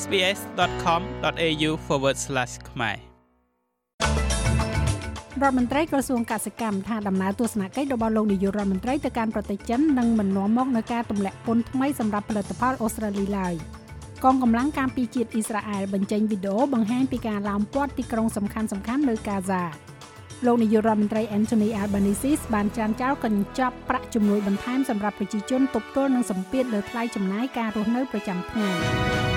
sbs.com.au/ ខ្មែររដ្ឋមន្ត្រីក្រសួងកសិកម្មថាដំណើរទស្សនកិច្ចរបស់លោកនាយករដ្ឋមន្ត្រីទៅកាន់ប្រទេសចិននឹងមិននាំមកនូវការទម្លាក់ពន្ធថ្មីសម្រាប់ផលិតផលអូស្ត្រាលីឡើយកងកម្លាំងការពារជាតិអ៊ីស្រាអែលបញ្ចេញវីដេអូបង្ហាញពីការឡោមព័ទ្ធទីក្រុងសំខាន់ៗនៅកាហ្សាលោកនាយករដ្ឋមន្ត្រី Anthony Albanese បានចានចោលកញ្ចប់ប្រាក់ជំនួយបន្ថែមសម្រាប់ប្រជាជនទប់ទល់នឹងសម្ពាធលើថ្លៃចំណាយការរស់នៅប្រចាំថ្ងៃ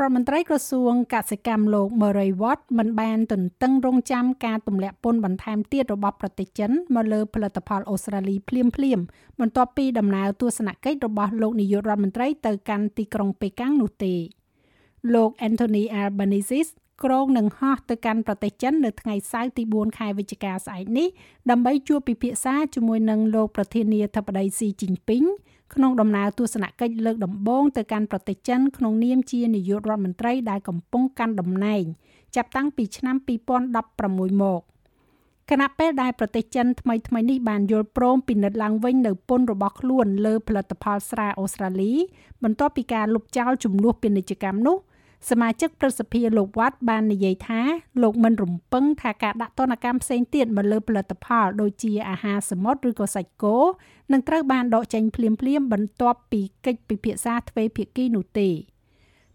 រដ្ឋមន្ត្រីក្រសួងកសិកម្មលោក Murray Watt មិនបានទន្ទឹងរង់ចាំការទម្លាក់ពន្ធបន្ថែមទៀតរបស់ប្រទេសចិនមកលើផលិតផលអូស្ត្រាលីភ្លាមភ្លាមបន្ទាប់ពីដំណើរទស្សនកិច្ចរបស់លោកនាយករដ្ឋមន្ត្រីទៅកាន់ទីក្រុងប៉េកាំងនោះទេលោក Anthony Albanese គ្រងនឹងហោះទៅកាន់ប្រទេសចិននៅថ្ងៃសៅរ៍ទី4ខែវិច្ឆិកាស្អែកនេះដើម្បីជួបពិភាក្សាជាមួយនឹងលោកប្រធានាធិបតីស៊ីជីនពីង ក្នុងដំណើរទស្សនកិច្ចលើកដំបូងទៅកាន់ប្រទេសចិនក្នុងនាមជានាយករដ្ឋមន្ត្រីដែលកំពុងកាន់តំណែងចាប់តាំងពីឆ្នាំ2016មកគណៈពេលដែលប្រទេសចិនថ្មីថ្មីនេះបានយល់ព្រមពិនិត្យឡើងវិញនៅពន្ធរបស់ខ្លួនលើផលិតផលស្រាអូស្ត្រាលីបន្ទាប់ពីការលុបចោលចំនួនពាណិជ្ជកម្មនោះ សមាជិកព្រឹទ្ធសភាលោកវត្តបាននិយាយថាលោកមិនរំពឹងថាការដាក់ទណ្ឌកម្មផ្សេងទៀតមកលើផលិតផលដូចជាអាហារសមុទ្រឬក៏សាច់គោនឹងត្រូវបានដកចេញភ្លាមៗបន្ទាប់ពីកិច្ចពិភាក្សាទ្វេភាគីនោះទេ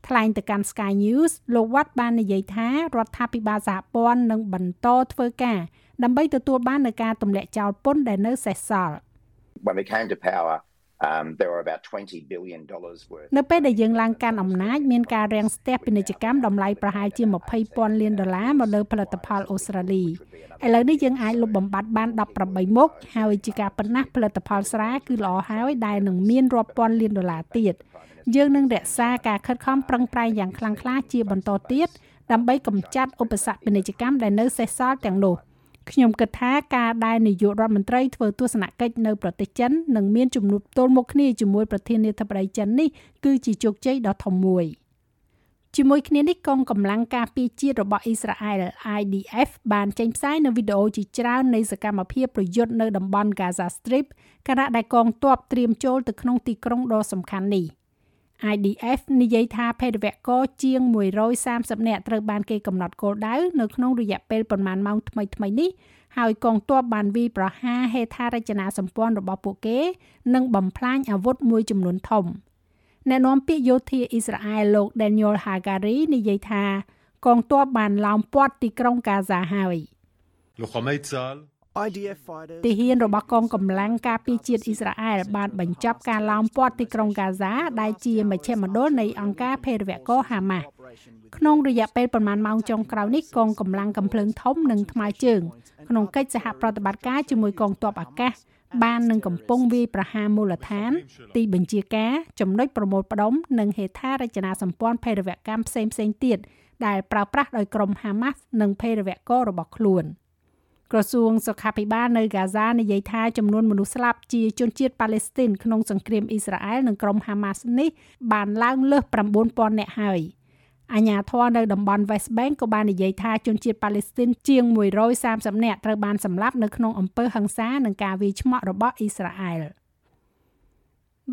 ថ្លែងទៅកាន់ Sky News លោកវត្តបាននិយាយថារដ្ឋាភិបាលសហព័ន្ធនឹងបន្តធ្វើការដើម្បីទទួលបាននូវការទម្លាក់ចោលពន្ធដែលនៅសេសសល់ When we came to power um there were about 20 billion dollars worth នៅពេលដែលយើងឡើងកាន់អំណាចមានការរាំងស្ទះពាណិជ្ជកម្មតម្លៃប្រហែលជា20,000លានដុល្លារមកលើផលិតផលអូស្ត្រាលីឥឡូវនេះយើងអាចលុបបំបាត់បាន18មុខហើយជាការប៉ុណ្ណាផលិតផលស្រាគឺល្អហើយដែលនឹងមានរាប់ពាន់លានដុល្លារទៀតយើងនឹងរក្សាការខិតខំប្រឹងប្រែងយ៉ាងខ្លាំងក្លាជាបន្តទៀតដើម្បីកម្ចាត់ឧបសគ្គពាណិជ្ជកម្មដែលនៅសេសសល់ទាំងនោះ។ ខ្ញុំគិតថាការដែលនាយករដ្ឋមន្ត្រីធ្វើទស្សនកិច្ចនៅប្រទេសចិននិងមានជំនួបទល់មុខគ្នាជាមួយប្រធានាធិបតីចិននេះគឺជាជោគជ័យដ៏ធំមួយជាមួយគ្នានេះកងកម្លាំងការពារជាតិរបស់អ៊ីស្រាអែល IDF បានចេញផ្សាយនូវវីដេអូជាច្រើននៃសកម្មភាពប្រយុទ្ធនៅតំបន់ Gaza Strip ខណៈដែលកងទ័ពត្រៀមចូលទៅក្នុងទីក្រុងដ៏សំខាន់នេះ។ IDF និយាយថាភេរវករជាង130នាក់ត្រូវបានគេកំណត់គោលដៅនៅក្នុងរយៈពេលប្រមាណម៉ោងថ្មីៗនេះហើយកងទ័ពបានវាយប្រហារហេដ្ឋារចនាសម្ព័ន្ធរបស់ពួកគេ និងបំផ្លាញអាវុធមួយចំនួនធំអ្នកនាំពាក្យយោធាអ៊ីស្រាអែលលោក Daniel Hagari និយាយថា កងទ័ពបានឡោមព័ទ្ធទីក្រុងកាហ្សាហើយ ទាហានរបស់កងកម្លាំងការពារជាតិអ៊ីស្រាអែលបានបញ្ចប់ការឡោមព័ទ្ធទីក្រុងកាហ្សាដែលជាមជ្ឈមណ្ឌលនៃអង្គការភេរវករហាម៉ាស់ក្នុងរយៈពេលប្រមាណម៉ោងចុងក្រោយនេះកងកម្លាំងកំភ្លើងធំនិងថ្មើរជើងក្នុងកិច្ចសហប្រតិបត្តិការជាមួយកងទ័ពអាកាសបាននឹងកំពុងវាយប្រហារមូលដ្ឋាន ទីបញ្ជាការចំណុចប្រមូលផ្ដុំនិងហេដ្ឋារចនាសម្ព័ន្ធភេរវកម្មផ្សេងៗទៀតដែលប្រើប្រាស់ដោយក្រុមហាម៉ាស់និងភេរវកររបស់ខ្លួន។ ក្រសួងសុខាភិបាលនៅហ្គាហ្សានិយាយថាចំនួនមនុស្សស្លាប់ជាជនជាតិប៉ាឡេស្ទីនក្នុងសង្គ្រាមអ៊ីស្រាអែលនិងក្រុមហាម៉ាស់នេះបានឡើងលើស9000នាក់ហើយអាញាធរនៅតំបន់ West Bank ក៏បាននិយាយថាជនជាតិប៉ាឡេស្ទីនជាង130នាក់ត្រូវបានសម្លាប់នៅក្នុងអំពើហិង្សានិងការវាយឆ្មក់របស់អ៊ីស្រាអែលរ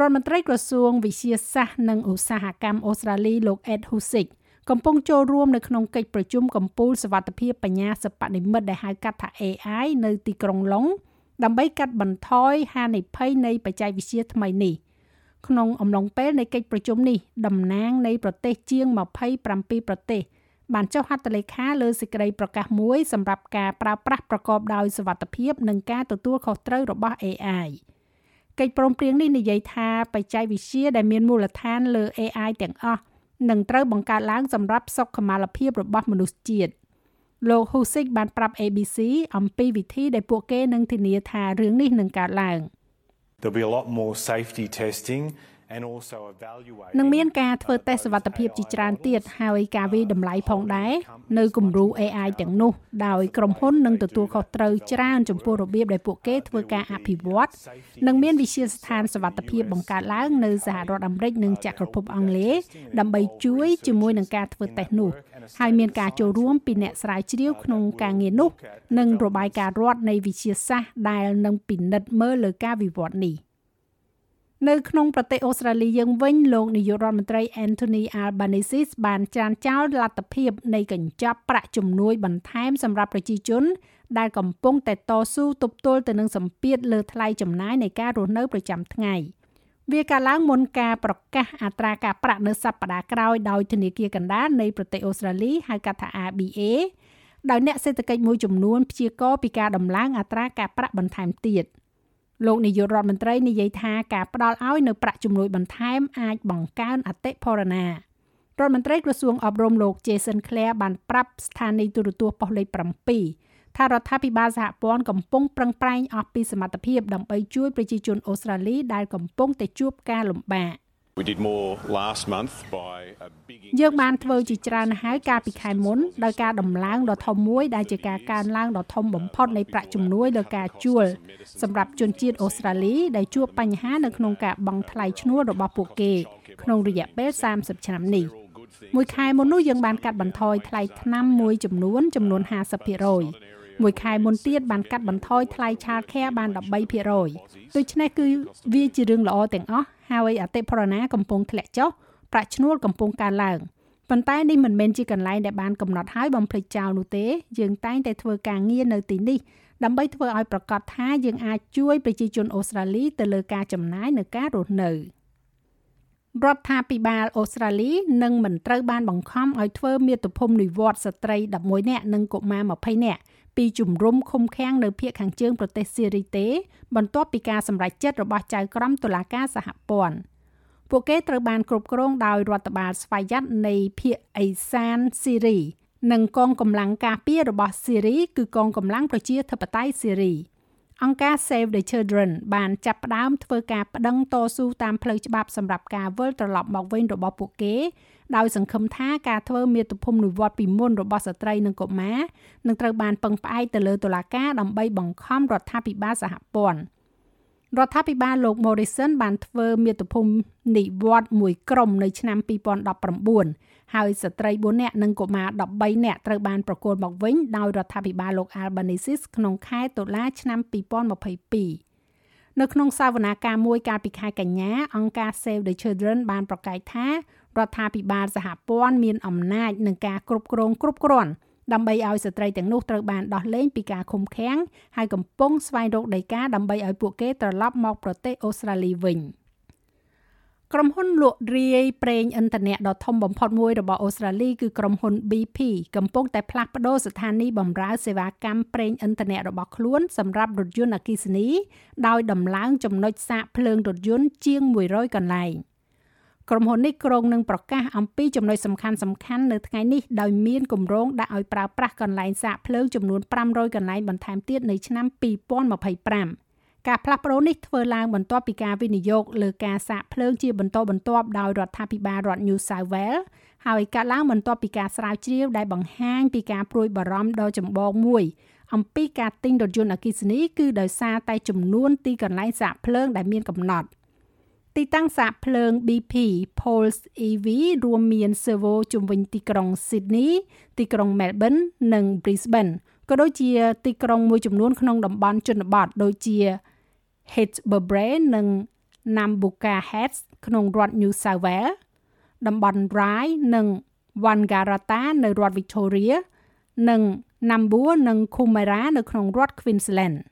ដ្ឋមន្ត្រីក្រសួងវិទ្យាសាស្ត្រនិងឧស្សាហកម្មអូស្ត្រាលីលោក Ed Husick កំពុងចូលរួមនៅក្នុងកិច្ចប្រជុំកម្ពុជាសវត្ថភាពបញ្ញាសិប្បនិម្មិតដែលហៅកាត់ថា AI នៅទីក្រុងឡុងដើម្បីកាត់បន្ថយហានិភ័យនៃបច្ចេកវិទ្យាថ្មីនេះក្នុងអំឡុងពេលនៃកិច្ចប្រជុំនេះតំណាងនៃប្រទេសជាង27ប្រទេសបានចុះហត្ថលេខាលើសេចក្តីប្រកាសមួយសម្រាប់ការប្រើប្រាស់ប្រកបដោយសវត្ថភាពនិងការទទួលខុសត្រូវរបស់ AI កិច្ចព្រមព្រៀងនេះនិយាយថាបច្ចេកវិទ្យាដែលមានមូលដ្ឋានលើ AI ទាំងអស់ នឹងត្រូវបង្កើតឡើងសម្រាប់សុខុមាលភាពរបស់មនុស្សជាតិលោក Husik បានប្រាប់ ABC អំពីវិធីដែលពួកគេនឹងធានាថារឿងនេះនឹងកើតឡើង There'll be a lot more safety testing នឹងមានការធ្វើតេស្តសុវត្ថិភាពជាច្រើនទៀតហើយការវិតម្លៃផងដែរនៅគំរូ AI ទាំងនោះដោយក្រុមហ៊ុននឹងទទួលខុសត្រូវច្រើនចំពោះរបៀបដែលពួកគេធ្វើការអភិវឌ្ឍនិងមានវិជាស្ថានសុវត្ថិភាពបង្កើតឡើងនៅសហរដ្ឋអាមេរិកនិងចក្រភពអង់គ្លេសដើម្បីជួយជាមួយនឹងការធ្វើតេស្តនោះហើយមានការចូលរួមពីអ្នកស្រាវជ្រាវក្នុងការងារនោះនិងរបាយការណ៍រដ្ឋនៃវិជាសាស្ត្រដែលនឹងពិនិត្យមើលលើការវិវត្តនេះ។ នៅក្នុងប្រទេសអូស្ត្រាលីយើងវិញលោកនាយករដ្ឋមន្ត្រី Anthony Albanese បានចានចោលលទ្ធភាពនៃកញ្ចប់ប្រាក់ជំនួយបន្ថែមសម្រាប់ប្រជាជនដែលកំពុងតែតស៊ូទប់ទល់ទៅនឹងសម្ពាធលើថ្លៃចំណាយនៃការរស់នៅប្រចាំថ្ងៃវាកាលឡើងមុនការប្រកាសអត្រាការប្រាក់នៅសប្តាហ៍ក្រោយដោយធនាគារកណ្ដាលនៃប្រទេសអូស្ត្រាលីហៅកាត់ថា ABA ដោយអ្នកសេដ្ឋកិច្ចមួយចំនួនព្យាករណ៍ពីការដំឡើងអត្រាការប្រាក់បន្ថែមទៀត។ លោកនាយករដ្ឋមន្ត្រីនិយាយថាការផ្ដល់ឲ្យនៅប្រាក់ជំនួយបន្ថែមអាចបង្កើនអតិផរណារដ្ឋមន្ត្រីក្រសួងអប់រំលោក Jason Clare បានប្រាប់ស្ថានីយទូរទស្សន៍ប៉ុស្តិ៍លេខ7ថារដ្ឋាភិបាលសហព័ន្ធកំពុងប្រឹងប្រែងអស់ពីសមត្ថភាពដើម្បីជួយប្រជាជនអូស្ត្រាលីដែលកំពុងតែជួបការលំបាក We did more last month by a big យើងបានធ្វើជាច្រើនហើយកាលពីខែមុនដោយការដំឡើងដ៏ធំមួយដែលជាការកើនឡើងដ៏ធំបំផុតនៃប្រាក់ជំនួយលើការជួលសម្រាប់ជនជាតិអូស្ត្រាលីដែលជួបបញ្ហានៅក្នុងការបង់ថ្លៃឈ្នួលរបស់ពួកគេ ក្នុងរយៈពេល30ឆ្នាំនេះមួយខែមុននោះយើងបានកាត់បន្ថយថ្លៃថ្នាំមួយចំនួនចំនួន50%មួយខែមុនទៀតបានកាត់បន្ថយថ្លៃឆាលខែបាន13%ដូច្នេះគឺវាជារឿងល្អទាំងអស់ ហើយអតិផរណាកំពុងធ្លាក់ចុះប្រាក់ឈ្នួលកំពុងកើនឡើងប៉ុន្តែនេះមិនមែនជាកន្លែងដែលបានកំណត់ឲ្យបំភ្លេចចោលនោះទេយើងតែងតែធ្វើការងារនៅទីនេះដើម្បីធ្វើឲ្យប្រកាសថាយើងអាចជួយប្រជាជនអូស្ត្រាលីទៅលើការចំណាយនៅការរស់នៅរដ្ឋាភិបាលអូស្ត្រាលីនឹងមិនត្រូវបានបង្ខំឲ្យធ្វើមាតុភូមិនិវត្តស្ត្រី11នាក់និងកុមារ20នាក់ ពីជំរំឃុំឃាំងនៅភូមិខាងជើងប្រទេសសេរីទេ បន្ទាប់ពីការសម្រេចចិត្តរបស់ចៅក្រមតុលាការសហព័ន្ធពួកគេត្រូវបានគ្រប់គ្រងដោយរដ្ឋបាលស្វយ័តនៃភៀកអេសានស៊ីរីនិងកងកម្លាំងការពាររបស់ស៊ីរីគឺកងកម្លាំងប្រជាធិបតេយ្យស៊ីរីអង្គការ Save the Children បានចាប់ផ្ដើមធ្វើការប្តឹងតស៊ូតាមផ្លូវច្បាប់សម្រាប់ការវិលត្រឡប់មកវិញរបស់ពួកគេ ដោយសង្ឃឹមថាការធ្វើមាតុភូមិនិវត្តពីមុនរបស់ស្ត្រីនិងកុមារនឹងត្រូវបានពឹងផ្អែកទៅលើតុលាការដើម្បីបង្ខំរដ្ឋាភិបាលសហព័ន្ធរដ្ឋាភិបាលលោក Morrison បានធ្វើមាតុភូមិនិវត្តមួយក្រុមនៅឆ្នាំ2019ហើយស្ត្រី4នាក់និងកុមារ13នាក់ត្រូវបានប្រគល់មកវិញដោយរដ្ឋាភិបាលលោក Albanese ក្នុងខែតុលាឆ្នាំ2022នៅក្នុងសវនាការមួយកាលពីខែកញ្ញាអង្គការ Save the Children បានប្រកាសថា រដ្ឋាភិបាលសហព័ន្ធមានអំណាចនឹងការគ្រប់គ្រងគ្រប់គ្រាន់ដើម្បីឲ្យស្ត្រីទាំងនោះត្រូវបានដោះលែងពីការឃុំឃាំងហើយកំពុងស្វែងរកដីកាដើម្បីឲ្យពួកគេត្រឡប់មកប្រទេសអូស្ត្រាលីវិញក្រុមហ៊ុនលក់រាយប្រេងឥន្ធនៈដ៏ធំបំផុតមួយរបស់អូស្ត្រាលីគឺក្រុមហ៊ុន BP កំពុងតែផ្លាស់ប្តូរស្ថានីយ៍បម្រើសេវាកម្មប្រេងឥន្ធនៈរបស់ខ្លួនសម្រាប់រថយន្តអគ្គិសនីដោយដំឡើងចំណុចសាកភ្លើងរថយន្តជាង100កន្លែង។ ក្រុមហ៊ុននេះក្រុងនឹងប្រកាសអំពីចំណុចសំខាន់សំខាន់នៅថ្ងៃនេះដោយមានគម្រោងដាក់ឲ្យប្រើប្រាស់កន្លែងសាកភ្លើងចំនួន500កន្លែងបន្ថែមទៀតនៅឆ្នាំ2025ការផ្លាស់ប្ដូរនេះធ្វើឡើងបន្ទាប់ពីការវិនិយោគលើការសាកភ្លើងជាបន្តបន្ទាប់ដោយរដ្ឋាភិបាលរដ្ឋ New South Wales ហើយកាត់ឡើងបន្ទាប់ពីការស្រាវជ្រាវដែលបង្ហាញពីការព្រួយបារម្ភដ៏ចម្បងមួយអំពីការទិញរថយន្តអគ្គិសនីគឺដោយសារតែចំនួនទីកន្លែងសាកភ្លើងដែលមានកំណត់។ ទីតាំងសាកភ្លើង BP Pulse EV រួមមាន servo ជំវិញទីក្រុង Sydney ទីក្រុង Melbourne និង Brisbane ក៏ដូចជាទីក្រុងមួយចំនួនក្នុងតំបន់ជនបទដូចជា Heytesbury និង Nambucca Heads ក្នុងរដ្ឋ New South Wales តំបន់ Rye និង Wangaratta នៅរដ្ឋ Victoria និង Nambour និង Coomera នៅក្នុងរដ្ឋ Queensland ។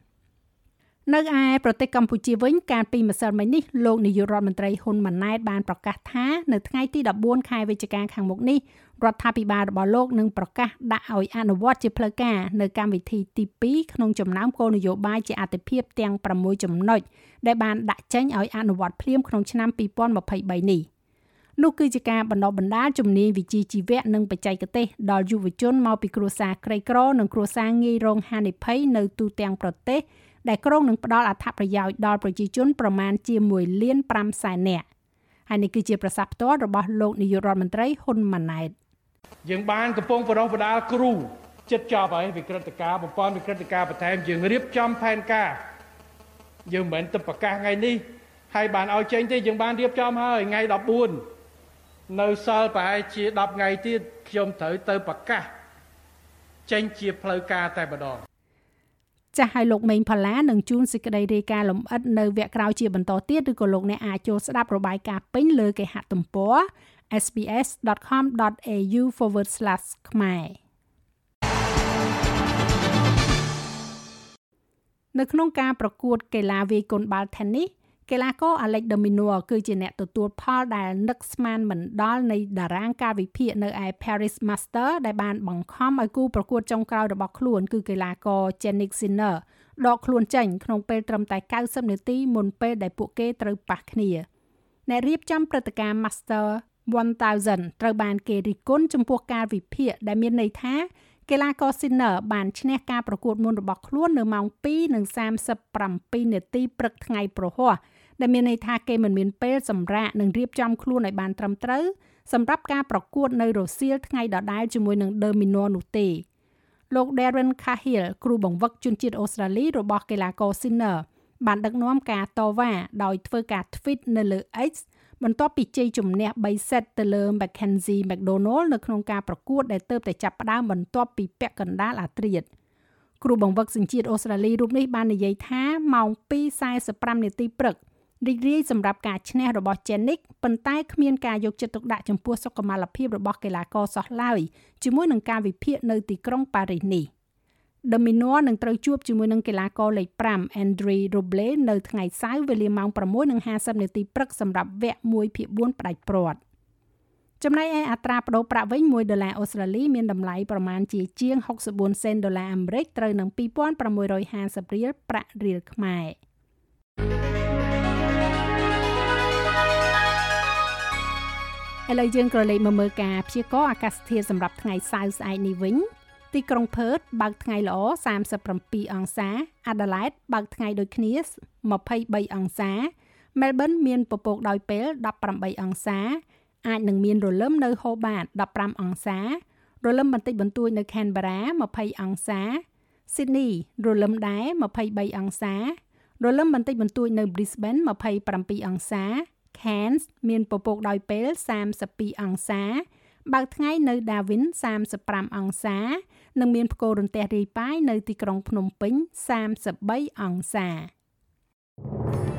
នៅឯប្រទេសកម្ពុជាវិញកាលពីម្សិលមិញនេះលោកនាយករដ្ឋមន្ត្រីហ៊ុនម៉ាណែតបានប្រកាសថានៅថ្ងៃទី14ខែវិច្ឆិកាខាងមុខនេះរដ្ឋាភិបាលរបស់លោកនឹងប្រកាសដាក់ឲ្យអនុវត្តជាផ្លូវការនៅកម្មវិធីទី2ក្នុងចំណោមគោលនយោបាយជាអតិភិបទាំង6ចំណុចដែលបានដាក់ចេញឲ្យអនុវត្តភ្លាមក្នុងឆ្នាំ2023នេះនោះគឺជាការបណ្ដុះបណ្ដាលជំនាញវិជ្ជាជីវៈនិងបច្ចេកទេសដល់យុវជនមកពីគ្រួសារក្រីក្រនិងគ្រួសារងាយរងហានិភ័យនៅទូទាំងប្រទេស ដែលក្រុងនឹងផ្ដល់អត្ថប្រយោជន៍ដល់ប្រជាជនប្រមាណជា1លាន5សែននាក់ហើយនេះគឺជាប្រសាសន៍ផ្ទាល់របស់លោកនាយករដ្ឋមន្ត្រីហ៊ុនម៉ាណែតយើងបានកំពុងបដិបដាលគ្រូចិត្តចប់ហើយវិក្រិតការបំពន់វិក្រិតការបន្ថែមយើងរៀបចំផែនការយើងមិនមែនទៅប្រកាសថ្ងៃនេះហើយបានឲ្យចេញទេយើងបានរៀបចំហើយថ្ងៃ14នៅសល់ប្រហែលជា10ថ្ងៃទៀតខ្ញុំត្រូវទៅប្រកាសចេញជាផ្លូវការតែម្ដង ចាស់ឲ្យលោកមេងផល្លានឹងជួនសេចក្តីរាយការណ៍លម្អិតនៅវគ្គក្រោយជាបន្តទៀតឬក៏លោកអ្នកអាចចូលស្ដាប់របាយការណ៍ពេញលើគេហទំព័រ sbs.com.au/ ខ្មែរនៅក្នុងការប្រកួតកីឡាវាយកូនបាល់ Tennis កីឡាករ Alex de Minaur គឺជាអ្នកទទួលផលដែលនឹកស្មានមិនដល់នៃតារាងការវិភាគនៅឯ Paris Master ដែលបានបង្ខំឲ្យគូប្រកួតចុងក្រោយរបស់ខ្លួនគឺកីឡាករ Jannik Sinner ដកខ្លួនចេញក្នុងពេលត្រឹមតែ90នាទីមុនពេលដែលពួកគេត្រូវប៉ះគ្នាអ្នករៀបចំព្រឹត្តិការណ៍ Master 1000ត្រូវបានគេរិះគន់ចំពោះការវិភាគដែលមានន័យថាកីឡាករ Sinner បានឈ្នះការប្រកួតមុនរបស់ខ្លួននៅម៉ោង2:37នាទីព្រឹកថ្ងៃប្រហ័ស ដែលមានន័យថាគេមិនមានពេលសម្រាកនិងរៀបចំខ្លួនឲ្យបានត្រឹមត្រូវសម្រាប់ការប្រកួតនៅរសៀលថ្ងៃដដែលជាមួយនឹង The Minor នោះទេលោក Darren Cahill គ្រូបង្វឹកជនជាតិអូស្ត្រាលីរបស់កីឡាករ Sinner បានដឹកនាំការតវ៉ាដោយធ្វើការ tweet នៅលើ X បន្ទាប់ពីជ័យជំនះ3សេតទៅលើ Mackenzie McDonald នៅក្នុងការប្រកួតដែលទើបតែចាប់ផ្ដើមបន្ទាប់ពីពាក់កណ្ដាលអាត្រៀតគ្រូបង្វឹកសញ្ជាតិអូស្ត្រាលីរូបនេះបាននិយាយថាម៉ោង2:45នាទីព្រឹក រីករាយសម្រាប់ការឈ្នះរបស់ Janik ប៉ុន្តែគ្មានការយកចិត្តទុកដាក់ចំពោះសុខុមាលភាពរបស់កីឡាករសោះឡើយជាមួយនឹងការវិភាគនៅទីក្រុងប៉ារីសនេះ។ The Minor នឹងត្រូវជួបជាមួយនឹងកីឡាករលេខ5 Andre Roble នៅថ្ងៃសៅរ៍វេលាម៉ោង6:50នាទីព្រឹកសម្រាប់វគ្គ1/4ផ្ដាច់ព្រាត់ចំណែកឯអត្រាប្តូរប្រាក់វិញ1ដុល្លារអូស្ត្រាលីមានតម្លៃប្រមាណជាជាង64សេនដុល្លារអាមេរិកត្រូវនឹង2650រៀលប្រាក់រៀលខ្មែរ ឥឡូវយើងក៏លេខមកមើលការព្យាករណ៍អាកាសធាតុសម្រាប់ថ្ងៃសៅរ៍ស្អែកនេះវិញទីក្រុងផឺតបើកថ្ងៃល្អ37អង្សាអាដាលេដបើកថ្ងៃដូចគ្នា23អង្សាមែលប៊នមានពពកដោយពេល18អង្សាអាចនឹងមានរលឹមនៅហូបាត15អង្សារលឹមបន្តិចបន្តួចនៅ Canberra 20អង្សា Sydney រលឹមដែរ23អង្សារលឹមបន្តិចបន្តួចនៅ Brisbane 27អង្សា Cairns មានពពកដោយពេល32អង្សា បើកថ្ងៃនៅ Darwin 35អង្សា និងមានផ្គររន្ទះរាយប៉ាយនៅទីក្រុងភ្នំពេញ33អង្សា thank you